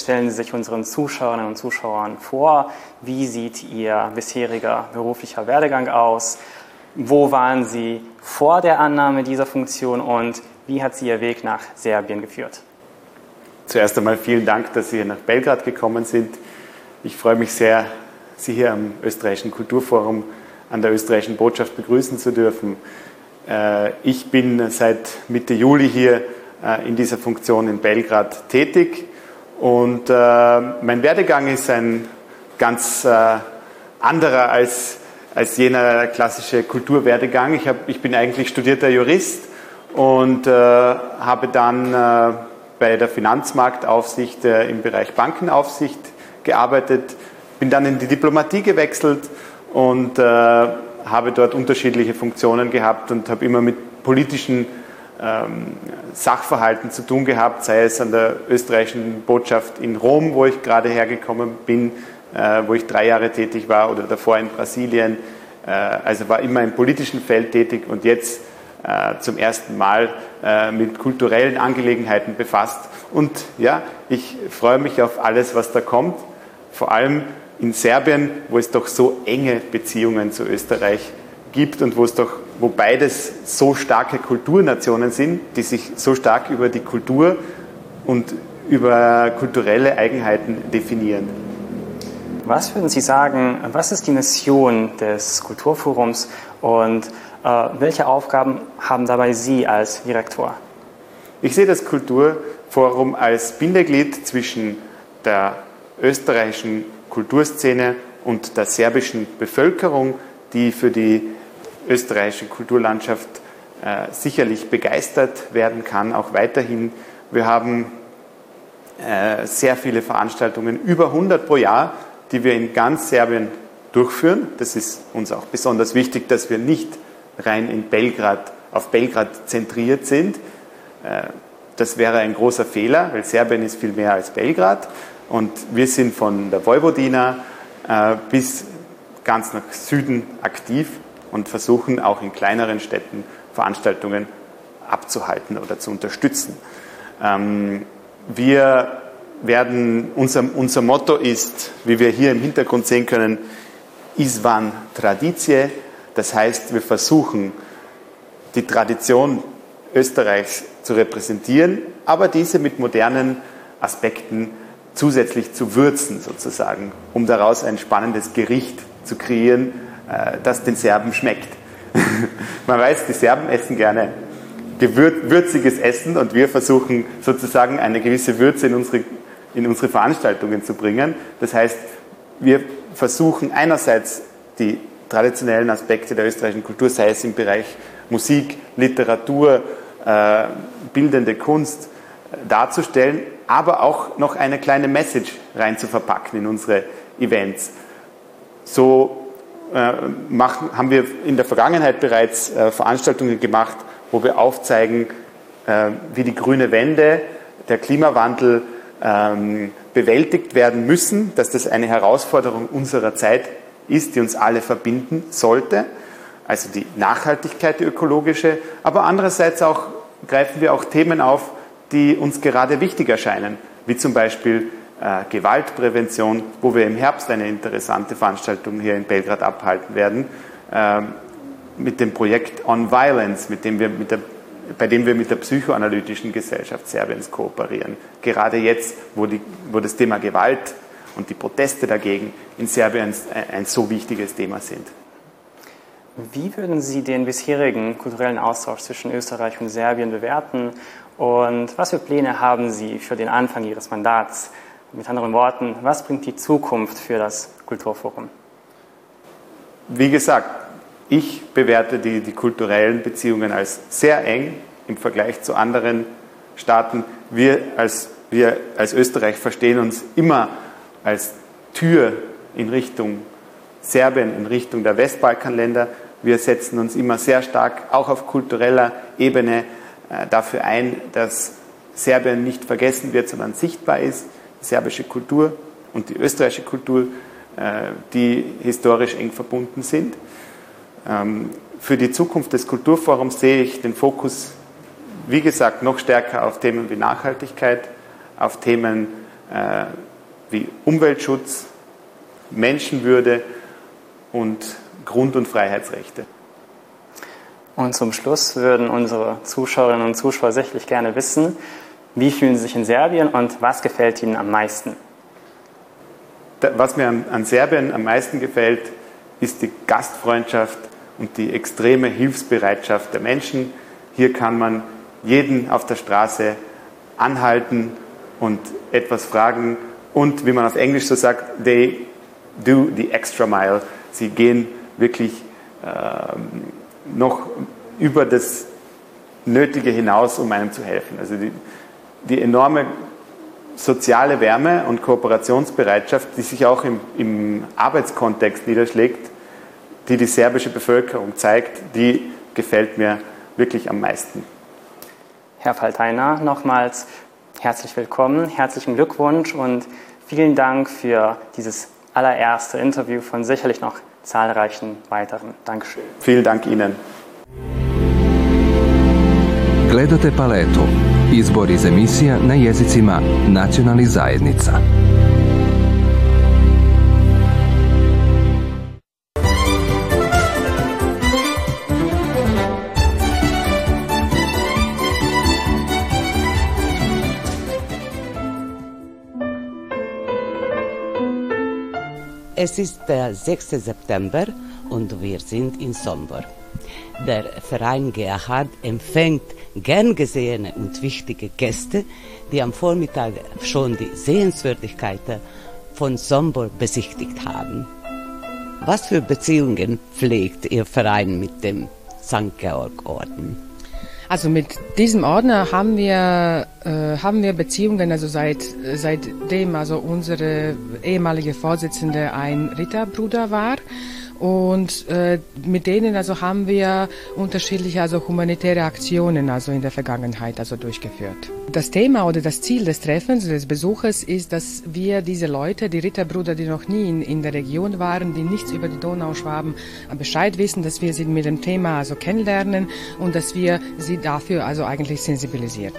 Stellen Sie sich unseren Zuschauerinnen und Zuschauern vor, wie sieht Ihr bisheriger beruflicher Werdegang aus? Wo waren Sie vor der Annahme dieser Funktion und wie hat Sie Ihr Weg nach Serbien geführt? Zuerst einmal vielen Dank, dass Sie hier nach Belgrad gekommen sind. Ich freue mich sehr, Sie hier am Österreichischen Kulturforum an der österreichischen Botschaft begrüßen zu dürfen. Äh, ich bin seit Mitte Juli hier äh, in dieser Funktion in Belgrad tätig und äh, mein Werdegang ist ein ganz anderer als, als jener klassische Kulturwerdegang. Ich, hab, ich bin eigentlich studierter Jurist und habe dann bei der Finanzmarktaufsicht im Bereich Bankenaufsicht gearbeitet, bin dann in die Diplomatie gewechselt und äh, habe dort unterschiedliche Funktionen gehabt und habe immer mit politischen Sachverhalten zu tun gehabt, sei es an der österreichischen Botschaft in Rom, wo ich gerade hergekommen bin, äh, wo ich drei Jahre tätig war, oder davor in Brasilien. Äh, also war immer im politischen Feld tätig und jetzt äh, zum ersten Mal mit kulturellen Angelegenheiten befasst. Und ja, ich freue mich auf alles, was da kommt. Vor allem in Serbien, wo es doch so enge Beziehungen zu Österreich gibt und wo es doch, wo beides so starke Kulturnationen sind, die sich so stark über die Kultur und über kulturelle Eigenheiten definieren. Was würden Sie sagen, was ist die Mission des Kulturforums und äh, welche Aufgaben haben dabei Sie als Direktor? Ich sehe das Kulturforum als Bindeglied zwischen der österreichischen Kulturszene und der serbischen Bevölkerung, die für die österreichische Kulturlandschaft äh, sicherlich begeistert werden kann, auch weiterhin. Wir haben äh, sehr viele Veranstaltungen, über 100 pro Jahr, die wir in ganz Serbien durchführen. Das ist uns auch besonders wichtig, dass wir nicht rein in Belgrad, auf Belgrad zentriert sind. Äh, das wäre ein großer Fehler, weil Serbien ist viel mehr als Belgrad. Und wir sind von der Vojvodina äh, bis ganz nach Süden aktiv und versuchen auch in kleineren Städten Veranstaltungen abzuhalten oder zu unterstützen. Ähm, wir werden, unser, unser Motto ist, wie wir hier im Hintergrund sehen können, Isvan Traditie. Das heißt, wir versuchen, die Tradition Österreichs zu repräsentieren, aber diese mit modernen Aspekten zusätzlich zu würzen sozusagen, um daraus ein spannendes Gericht zu kreieren, das den Serben schmeckt. Man weiß, die Serben essen gerne würziges Essen und wir versuchen sozusagen eine gewisse Würze in unsere, in unsere Veranstaltungen zu bringen. Das heißt, wir versuchen einerseits die traditionellen Aspekte der österreichischen Kultur, sei es im Bereich Musik, Literatur, äh, bildende Kunst, äh, darzustellen, aber auch noch eine kleine Message rein zu verpacken in unsere Events. So äh, machen, haben wir in der Vergangenheit bereits äh, Veranstaltungen gemacht, wo wir aufzeigen, äh, wie die grüne Wende, der Klimawandel ähm, bewältigt werden müssen, dass das eine Herausforderung unserer Zeit ist, die uns alle verbinden sollte. Also die Nachhaltigkeit, die ökologische, aber andererseits auch greifen wir auch Themen auf, die uns gerade wichtig erscheinen, wie zum Beispiel äh, Gewaltprävention, wo wir im Herbst eine interessante Veranstaltung hier in Belgrad abhalten werden, äh, mit dem Projekt On Violence, mit dem wir mit der, bei dem wir mit der psychoanalytischen Gesellschaft Serbiens kooperieren. Gerade jetzt, wo, die, wo das Thema Gewalt und die Proteste dagegen in Serbien ein so wichtiges Thema sind. Wie würden Sie den bisherigen kulturellen Austausch zwischen Österreich und Serbien bewerten und was für Pläne haben Sie für den Anfang Ihres Mandats? Mit anderen Worten, was bringt die Zukunft für das Kulturforum? Wie gesagt, ich bewerte die, die kulturellen Beziehungen als sehr eng im Vergleich zu anderen Staaten. Wir als, wir als Österreich verstehen uns immer als Tür in Richtung Serbien, in Richtung der Westbalkanländer. Wir setzen uns immer sehr stark auch auf kultureller Ebene äh, dafür ein, dass Serbien nicht vergessen wird, sondern sichtbar ist, serbische Kultur und die österreichische Kultur, äh, die historisch eng verbunden sind. Ähm, für die Zukunft des Kulturforums sehe ich den Fokus, wie gesagt, noch stärker auf Themen wie Nachhaltigkeit, auf Themen äh, wie Umweltschutz, Menschenwürde und Grund- und Freiheitsrechte. Und zum Schluss würden unsere Zuschauerinnen und Zuschauer sicherlich gerne wissen, wie fühlen Sie sich in Serbien und was gefällt Ihnen am meisten? Was mir an, Serbien am meisten gefällt, ist die Gastfreundschaft und die extreme Hilfsbereitschaft der Menschen. Hier kann man jeden auf der Straße anhalten und etwas fragen und, wie man auf Englisch so sagt, they do the extra mile. Sie gehen wirklich ähm, noch über das Nötige hinaus, um einem zu helfen. Also die, die enorme soziale Wärme und Kooperationsbereitschaft, die sich auch im, im Arbeitskontext niederschlägt, die die serbische Bevölkerung zeigt, die gefällt mir wirklich am meisten. Herr Falteiner, nochmals herzlich willkommen, herzlichen Glückwunsch und vielen Dank für dieses allererste Interview von sicherlich noch zahlreichen weiteren. Dankeschön. Vielen Dank Ihnen. Gledate paletu. Izbor iz emisija na jezicima nacionalnih zajednica. Es ist der 6. September und wir sind in Sombor. Der Verein Gerhard empfängt gern gesehene und wichtige Gäste, die am Vormittag schon die Sehenswürdigkeiten von Sombor besichtigt haben. Was für Beziehungen pflegt Ihr Verein mit dem St. Georg-Orden? Also mit diesem Ordner haben wir, äh, haben wir Beziehungen, also seit, seitdem also unsere ehemalige Vorsitzende ein Ritterbruder war. Und äh, mit denen also haben wir unterschiedliche also humanitäre Aktionen also in der Vergangenheit also durchgeführt. Das Thema oder das Ziel des Treffens, des Besuches ist, dass wir diese Leute, die Ritterbrüder, die noch nie in, in der Region waren, die nichts über die Donauschwaben Bescheid wissen, dass wir sie mit dem Thema also kennenlernen und dass wir sie dafür also eigentlich sensibilisieren.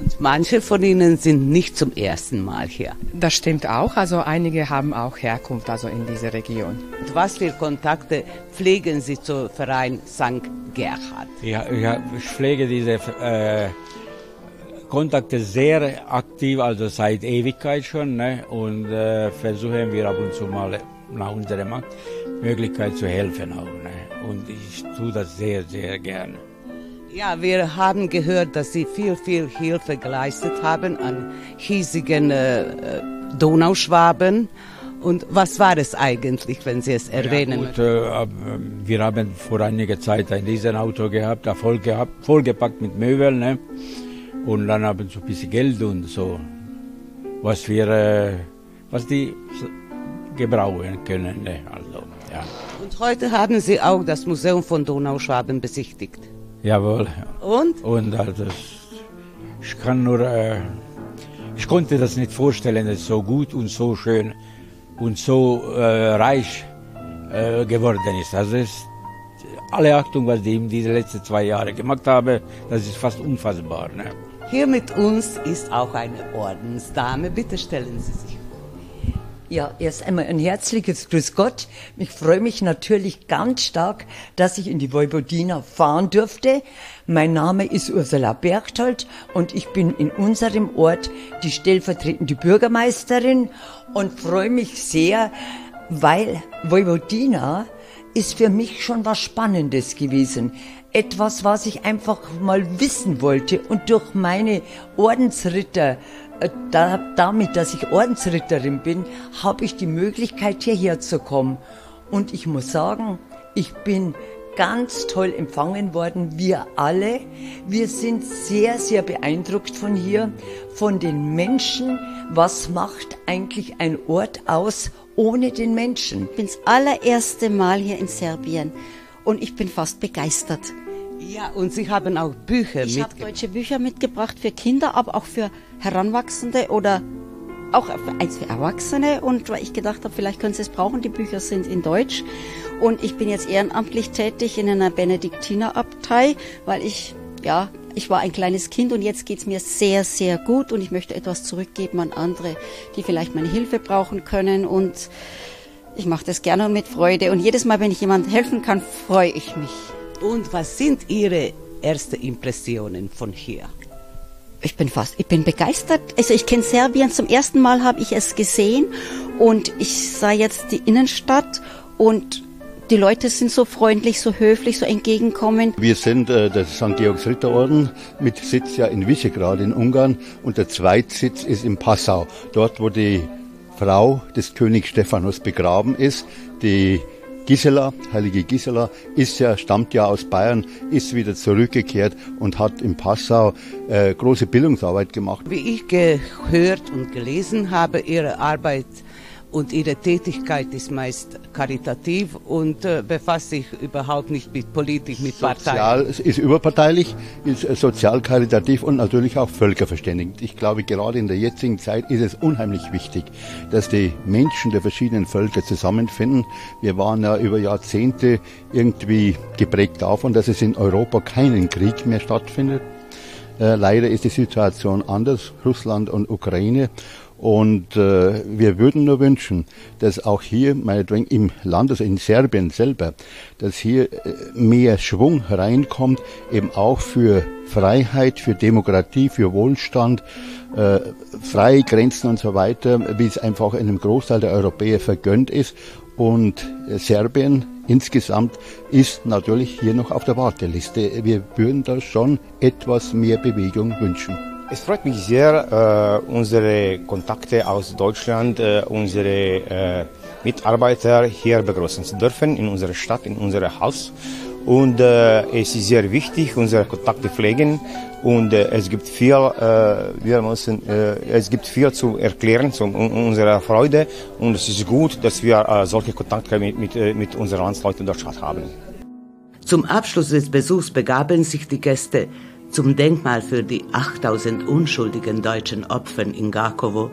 Und manche von ihnen sind nicht zum ersten Mal hier. Das stimmt auch. Also einige haben auch Herkunft also in dieser Region. Und was für Kontakte pflegen Sie zum Verein St. Gerhard? Ja, ja, ich pflege diese äh, Kontakte sehr aktiv, also seit Ewigkeit schon. Ne? Und äh, versuchen wir ab und zu mal nach unserer Möglichkeit zu helfen auch. Ne? Und ich tue das sehr, sehr gerne. Ja, wir haben gehört, dass Sie viel, viel Hilfe geleistet haben an hiesigen äh, Donauschwaben. Und was war es eigentlich, wenn Sie es erwähnen? Ja, gut, äh, wir haben vor einiger Zeit ein Riesenauto gehabt, voll gehabt, vollgepackt mit Möbeln. Ne? Und dann haben sie ein bisschen Geld und so, was wir, äh, was die gebrauchen können. Ne? Also, ja. Und heute haben Sie auch das Museum von Donauschwaben besichtigt. Jawohl. Und? Und also, ich kann nur, äh, ich konnte das nicht vorstellen, dass es so gut und so schön und so äh, reich äh, geworden ist. Also es, alle Achtung, was die in diese letzten zwei Jahre gemacht haben, das ist fast unfassbar. Ne? Hier mit uns ist auch eine Ordensdame. Bitte stellen Sie sich ja, erst einmal ein herzliches Grüß Gott. Ich freue mich natürlich ganz stark, dass ich in die Vojvodina fahren durfte. Mein Name ist Ursula Berchtold und ich bin in unserem Ort die stellvertretende Bürgermeisterin und freue mich sehr, weil Vojvodina ist für mich schon was Spannendes gewesen. Etwas, was ich einfach mal wissen wollte und durch meine Ordensritter da, damit, dass ich Ordensritterin bin, habe ich die Möglichkeit, hierher zu kommen. Und ich muss sagen, ich bin ganz toll empfangen worden, wir alle. Wir sind sehr, sehr beeindruckt von hier, von den Menschen. Was macht eigentlich ein Ort aus ohne den Menschen? Ich bin das allererste Mal hier in Serbien und ich bin fast begeistert. Ja, und Sie haben auch Bücher ich mitgebracht. Ich habe deutsche Bücher mitgebracht für Kinder, aber auch für Heranwachsende oder auch eins für Erwachsene. Und weil ich gedacht habe, vielleicht können Sie es brauchen, die Bücher sind in Deutsch. Und ich bin jetzt ehrenamtlich tätig in einer Benediktinerabtei, weil ich ja ich war ein kleines Kind und jetzt geht's mir sehr, sehr gut und ich möchte etwas zurückgeben an andere, die vielleicht meine Hilfe brauchen können und ich mache das gerne und mit Freude und jedes Mal, wenn ich jemandem helfen kann, freue ich mich. Und was sind Ihre ersten Impressionen von hier? Ich bin fast, ich bin begeistert. Also ich kenne Serbien, zum ersten Mal habe ich es gesehen und ich sah jetzt die Innenstadt und die Leute sind so freundlich, so höflich, so entgegenkommend. Wir sind äh, der St. Georgs Ritterorden mit Sitz ja in Visegrad in Ungarn und der Zweitsitz ist in Passau, dort wo die Frau des Königs Stephanos begraben ist, die Gisela, heilige Gisela, ist ja, stammt ja aus Bayern, ist wieder zurückgekehrt und hat in Passau äh, große Bildungsarbeit gemacht. Wie ich gehört und gelesen habe, ihre Arbeit und ihre Tätigkeit ist meist karitativ und äh, befasst sich überhaupt nicht mit Politik, mit Sozial, Parteien. ist überparteilich, ist äh, sozial karitativ und natürlich auch völkerverständigend. Ich glaube, gerade in der jetzigen Zeit ist es unheimlich wichtig, dass die Menschen der verschiedenen Völker zusammenfinden. Wir waren ja über Jahrzehnte irgendwie geprägt davon, dass es in Europa keinen Krieg mehr stattfindet. Äh, leider ist die Situation anders, Russland und Ukraine. Und äh, wir würden nur wünschen, dass auch hier, meinetwegen im Land, also in Serbien selber, dass hier äh, mehr Schwung reinkommt, eben auch für Freiheit, für Demokratie, für Wohlstand, äh, freie Grenzen und so weiter, wie es einfach einem Großteil der Europäer vergönnt ist. Und äh, Serbien insgesamt ist natürlich hier noch auf der Warteliste. Wir würden da schon etwas mehr Bewegung wünschen. Es freut mich sehr, äh, unsere Kontakte aus Deutschland, äh, unsere äh, Mitarbeiter hier begrüßen zu dürfen in unserer Stadt, in unserem Haus. Und äh, es ist sehr wichtig, unsere Kontakte pflegen. Und äh, es gibt viel, äh, wir müssen, es gibt viel zu erklären zu unserer Freude. Und es ist gut, dass wir solche Kontakte mit, mit, mit unseren Landsleuten dort haben. Zum Abschluss des Besuchs begaben sich die Gäste zum Denkmal für die 8000 unschuldigen deutschen Opfern in Gakowo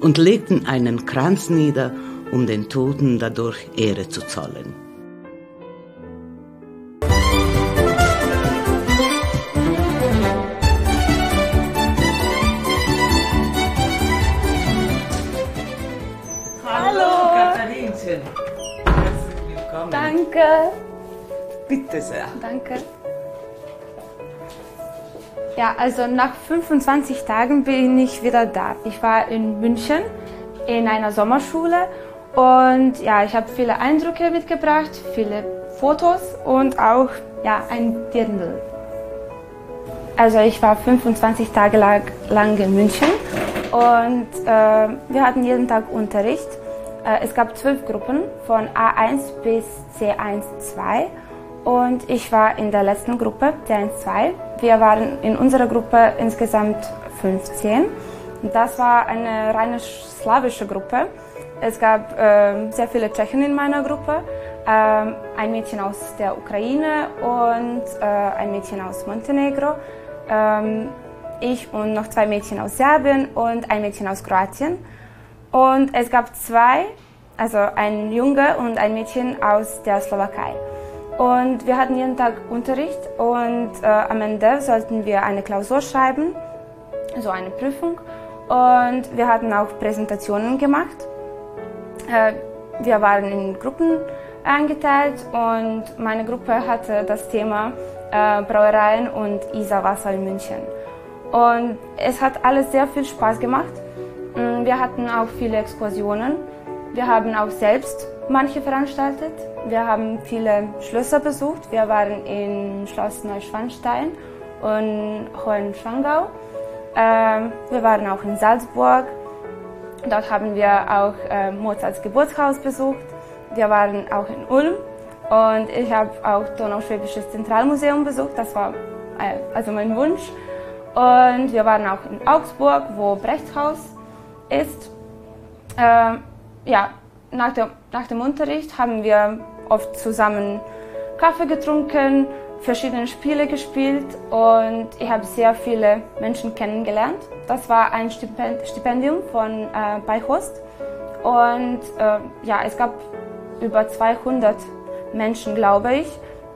und legten einen Kranz nieder, um den Toten dadurch Ehre zu zollen. Hallo. Katharinchen. Herzlich willkommen. Danke. Bitte sehr. Danke. Ja, also nach 25 Tagen bin ich wieder da. Ich war in München in einer Sommerschule und ja, ich habe viele Eindrücke mitgebracht, viele Fotos und auch ja, ein Dirndl. Also ich war 25 Tage lang, in München und äh, wir hatten jeden Tag Unterricht. Äh, es gab zwölf Gruppen von A1 bis C1-2 und ich war in der letzten Gruppe, C1-2. Wir waren in unserer Gruppe insgesamt 15. Das war eine reine slawische Gruppe. Es gab äh, sehr viele Tschechen in meiner Gruppe, äh, ein Mädchen aus der Ukraine und äh, ein Mädchen aus Montenegro, ähm, ich und noch zwei Mädchen aus Serbien und ein Mädchen aus Kroatien. Und es gab zwei, also ein Junge und ein Mädchen aus der Slowakei. Und wir hatten jeden Tag Unterricht und äh, am Ende sollten wir eine Klausur schreiben, so eine Prüfung. Und wir hatten auch Präsentationen gemacht. Äh, wir waren in Gruppen eingeteilt und meine Gruppe hatte das Thema äh, Brauereien und Isarwasser in München. Und es hat alles sehr viel Spaß gemacht. Wir hatten auch viele Exkursionen. Wir haben auch selbst manche veranstaltet. Wir haben viele Schlösser besucht. Wir waren in Schloss Neuschwanstein und Hohenschwangau. Ähm, wir waren auch in Salzburg. Dort haben wir auch äh, Mozarts Geburtshaus besucht. Wir waren auch in Ulm und ich habe auch Donauschwäbisches Zentralmuseum besucht. Das war äh, also mein Wunsch. Und wir waren auch in Augsburg, wo Brechthaus ist. Äh, ja, nach, der, nach dem Unterricht haben wir oft zusammen Kaffee getrunken, verschiedene Spiele gespielt und ich habe sehr viele Menschen kennengelernt. Das war ein Stipendium von äh, Beihost und äh, ja, es gab über 200 Menschen, glaube ich,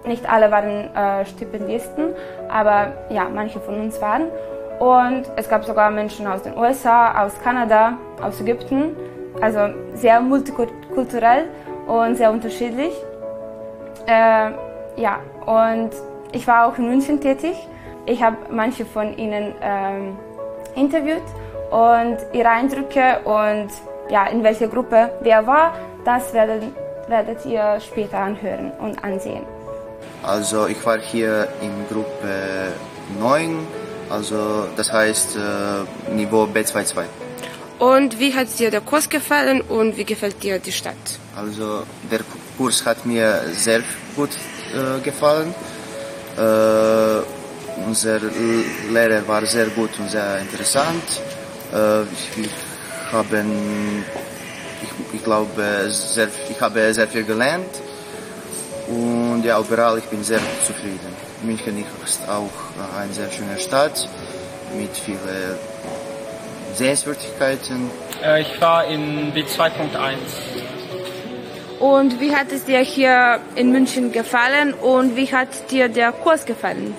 nicht alle waren äh, Stipendisten, aber ja, manche von uns waren. Und es gab sogar Menschen aus den USA, aus Kanada, aus Ägypten. Also sehr multikulturell und sehr unterschiedlich. Äh, ja, und ich war auch in München tätig. Ich habe manche von ihnen ähm, interviewt und ihre Eindrücke und ja, in welcher Gruppe wer war, das werdet, werdet ihr später anhören und ansehen. Also ich war hier in Gruppe 9, also das heißt äh, Niveau B22. Und wie hat dir der Kurs gefallen und wie gefällt dir die Stadt? Also der Kurs hat mir sehr gut äh, gefallen. Äh, unser Lehrer war sehr gut und sehr interessant. Äh, ich, habe, ich, ich glaube, sehr, ich habe sehr viel gelernt. Und ja, überall, ich bin sehr zufrieden. München ist auch eine sehr schöne Stadt mit vielen Sehenswürdigkeiten. Äh, ich war in B2.1. Und wie hat es dir hier in München gefallen und wie hat dir der Kurs gefallen?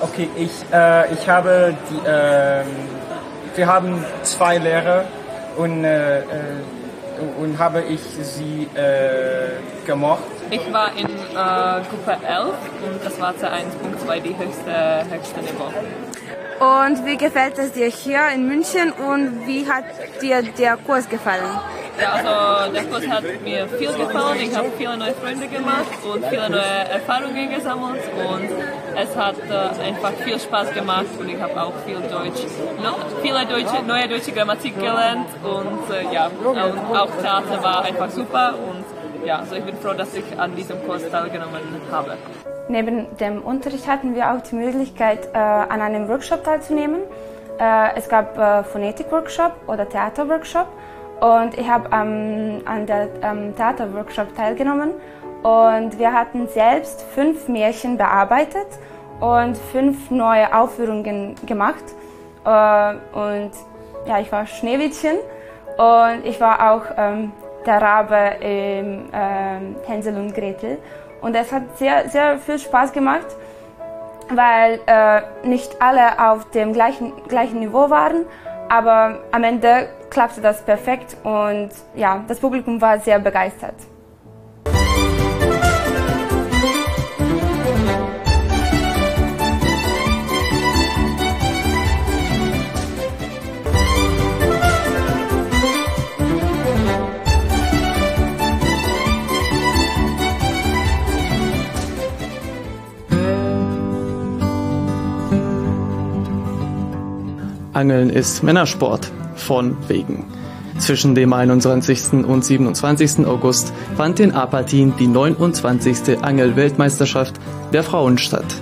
Okay, ich, äh, ich habe die, äh, wir haben zwei Lehrer und, äh, äh, und habe ich sie äh, gemocht. Ich war in äh, Gruppe 11 und das war C1.2 die höchste, höchste Niveau. Und wie gefällt es dir hier in München und wie hat dir der Kurs gefallen? Ja, also der Kurs hat mir viel gefallen. Ich habe viele neue Freunde gemacht und viele neue Erfahrungen gesammelt und es hat äh, einfach viel Spaß gemacht und ich habe auch viel Deutsch, noch viele deutsche, neue deutsche Grammatik gelernt und äh, ja, und auch Theater war einfach super und ja, also ich bin froh, dass ich an diesem Kurs teilgenommen habe. Neben dem Unterricht hatten wir auch die Möglichkeit, äh, an einem Workshop teilzunehmen. Äh, es gab äh, Phonetik-Workshop oder Theater-Workshop und ich habe an der Theaterworkshop teilgenommen und wir hatten selbst fünf Märchen bearbeitet und fünf neue Aufführungen gemacht. Und ja, ich war Schneewittchen und ich war auch ähm, der Rabe im ähm, Hänsel und Gretel. Und es hat sehr, sehr viel Spaß gemacht, weil äh, nicht alle auf dem gleichen, gleichen Niveau waren, aber am Ende klappte das perfekt und ja, das Publikum war sehr begeistert. Angeln ist Männersport von wegen. Zwischen dem 21. und 27. August fand in Apatin die 29. Angelweltmeisterschaft der Frauen statt.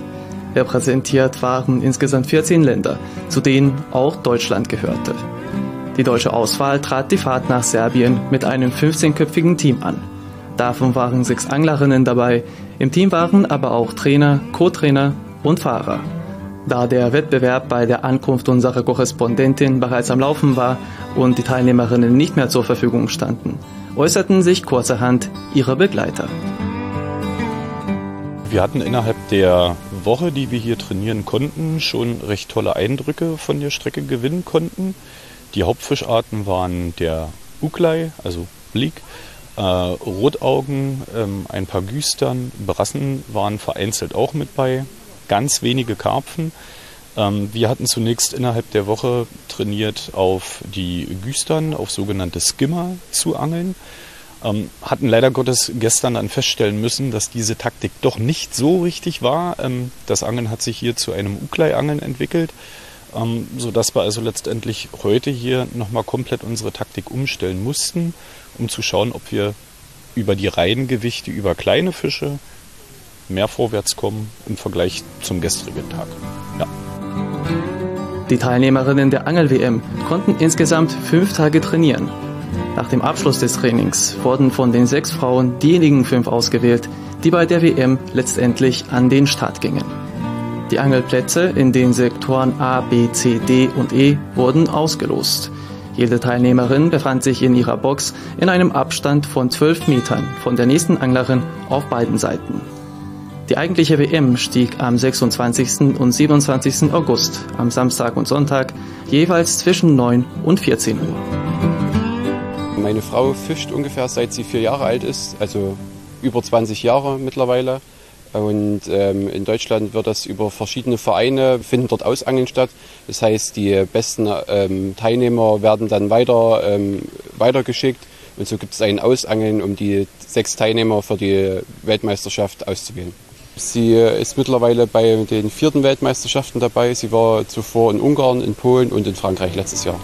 Repräsentiert waren insgesamt 14 Länder, zu denen auch Deutschland gehörte. Die deutsche Auswahl trat die Fahrt nach Serbien mit einem 15-köpfigen Team an. Davon waren sechs Anglerinnen dabei, im Team waren aber auch Trainer, Co-Trainer und Fahrer. Da der Wettbewerb bei der Ankunft unserer Korrespondentin bereits am Laufen war und die Teilnehmerinnen nicht mehr zur Verfügung standen, äußerten sich kurzerhand ihre Begleiter. Wir hatten innerhalb der Woche, die wir hier trainieren konnten, schon recht tolle Eindrücke von der Strecke gewinnen konnten. Die Hauptfischarten waren der Uklei, also Blick, äh, Rotaugen, ähm, ein paar Güstern, Brassen waren vereinzelt auch mit bei, ganz wenige Karpfen. Ähm, wir hatten zunächst innerhalb der Woche trainiert, auf die Güstern, auf sogenannte Skimmer zu angeln. Ähm, hatten leider Gottes gestern dann feststellen müssen, dass diese Taktik doch nicht so richtig war. Ähm, das Angeln hat sich hier zu einem Uklei-Angeln entwickelt, ähm, sodass wir also letztendlich heute hier nochmal komplett unsere Taktik umstellen mussten, um zu schauen, ob wir über die Reihengewichte, über kleine Fische mehr vorwärts kommen im Vergleich zum gestrigen Tag. Ja. Die Teilnehmerinnen der Angel-WM konnten insgesamt fünf Tage trainieren. Nach dem Abschluss des Trainings wurden von den sechs Frauen diejenigen fünf ausgewählt, die bei der WM letztendlich an den Start gingen. Die Angelplätze in den Sektoren A, B, C, D und E wurden ausgelost. Jede Teilnehmerin befand sich in ihrer Box in einem Abstand von 12 Metern von der nächsten Anglerin auf beiden Seiten. Die eigentliche WM stieg am 26. und 27. August, am Samstag und Sonntag, jeweils zwischen 9 und 14 Uhr. Meine Frau fischt ungefähr seit sie vier Jahre alt ist, also über 20 Jahre mittlerweile. Und ähm, in Deutschland wird das über verschiedene Vereine, finden dort Ausangeln statt. Das heißt, die besten ähm, Teilnehmer werden dann weiter, ähm, weitergeschickt. Und so gibt es ein Ausangeln, um die sechs Teilnehmer für die Weltmeisterschaft auszuwählen. Sie ist mittlerweile bei den vierten Weltmeisterschaften dabei. Sie war zuvor in Ungarn, in Polen und in Frankreich letztes Jahr.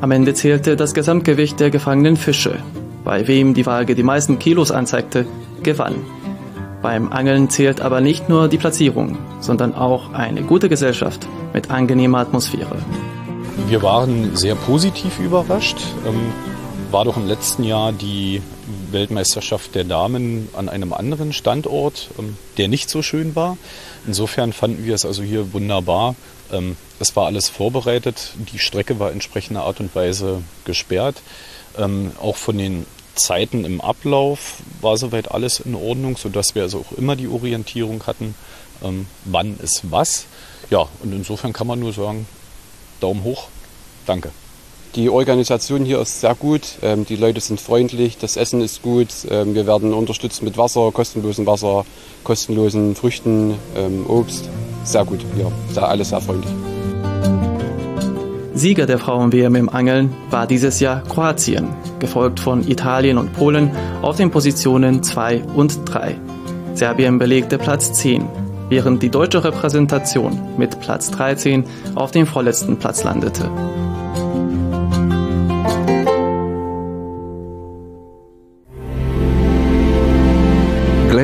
Am Ende zählte das Gesamtgewicht der gefangenen Fische. Bei wem die Waage die meisten Kilos anzeigte, gewann. Beim Angeln zählt aber nicht nur die Platzierung, sondern auch eine gute Gesellschaft mit angenehmer Atmosphäre. Wir waren sehr positiv überrascht. Ähm, war doch im letzten Jahr die Weltmeisterschaft der Damen an einem anderen Standort, ähm, der nicht so schön war. Insofern fanden wir es also hier wunderbar. Ähm, es war alles vorbereitet. Die Strecke war entsprechender Art und Weise gesperrt. Auch von den Zeiten im Ablauf war soweit alles in Ordnung, sodass wir also auch immer die Orientierung hatten, ähm, wann ist was. Ja, und insofern kann man nur sagen, Daumen hoch, danke. Die Organisation hier ist sehr gut, ähm, die Leute sind freundlich, das Essen ist gut, ähm, wir werden unterstützt mit Wasser, kostenlosem Wasser, kostenlosen Früchten, ähm, Obst. Sehr gut, ja, sehr, alles sehr freundlich. Sieger der Frauen-WM im Angeln war dieses Jahr Kroatien, gefolgt von Italien und Polen auf den Positionen 2 und 3. Serbien belegte Platz 10, während die deutsche Repräsentation mit Platz 13 auf dem vorletzten Platz landete.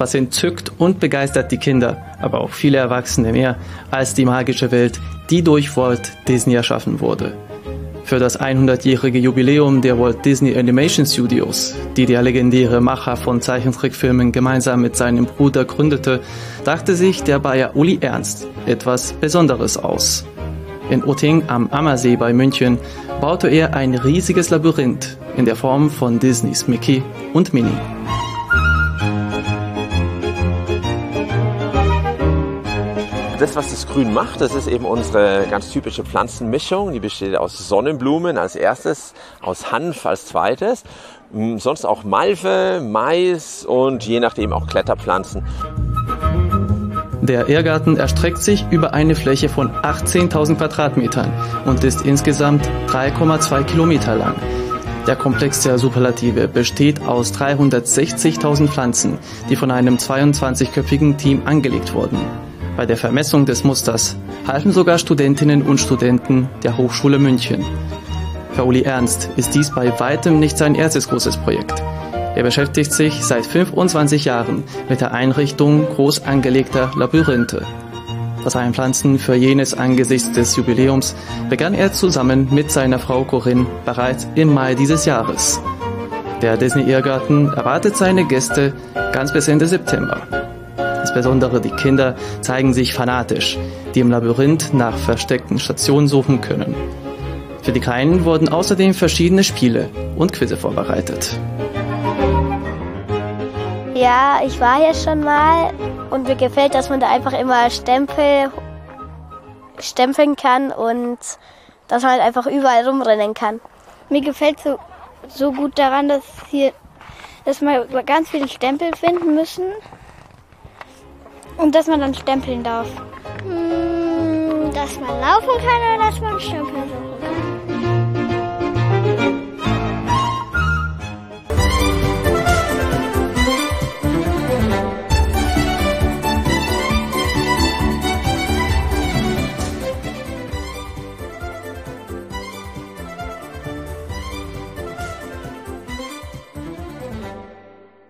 Etwas entzückt und begeistert die Kinder, aber auch viele Erwachsene mehr, als die magische Welt, die durch Walt Disney erschaffen wurde. Für das 100-jährige Jubiläum der Walt Disney Animation Studios, die der legendäre Macher von Zeichentrickfilmen gemeinsam mit seinem Bruder gründete, dachte sich der Bayer Uli Ernst etwas Besonderes aus. In Otting am Ammersee bei München baute er ein riesiges Labyrinth in der Form von Disneys Mickey und Minnie. Das, was das Grün macht, das ist eben unsere ganz typische Pflanzenmischung. Die besteht aus Sonnenblumen als erstes, aus Hanf als zweites, sonst auch Malve, Mais und je nachdem auch Kletterpflanzen. Der Irrgarten erstreckt sich über eine Fläche von 18.000 Quadratmetern und ist insgesamt 3,2 Kilometer lang. Der Komplex der Superlative besteht aus 360.000 Pflanzen, die von einem 22-köpfigen Team angelegt wurden. Bei der Vermessung des Musters halfen sogar Studentinnen und Studenten der Hochschule München. Für Uli Ernst ist dies bei weitem nicht sein erstes großes Projekt. Er beschäftigt sich seit 25 Jahren mit der Einrichtung groß angelegter Labyrinthe. Das Einpflanzen für jenes angesichts des Jubiläums begann er zusammen mit seiner Frau Corinne bereits im Mai dieses Jahres. Der Disney Irrgarten erwartet seine Gäste ganz bis Ende September. Insbesondere die Kinder zeigen sich fanatisch, die im Labyrinth nach versteckten Stationen suchen können. Für die Kleinen wurden außerdem verschiedene Spiele und Quizze vorbereitet. Ja, ich war hier schon mal und mir gefällt, dass man da einfach immer Stempel stempeln kann und dass man halt einfach überall rumrennen kann. Mir gefällt so, so gut daran, dass hier dass wir ganz viele Stempel finden müssen und dass man dann stempeln darf. Hm, dass man laufen kann oder dass man stempeln soll.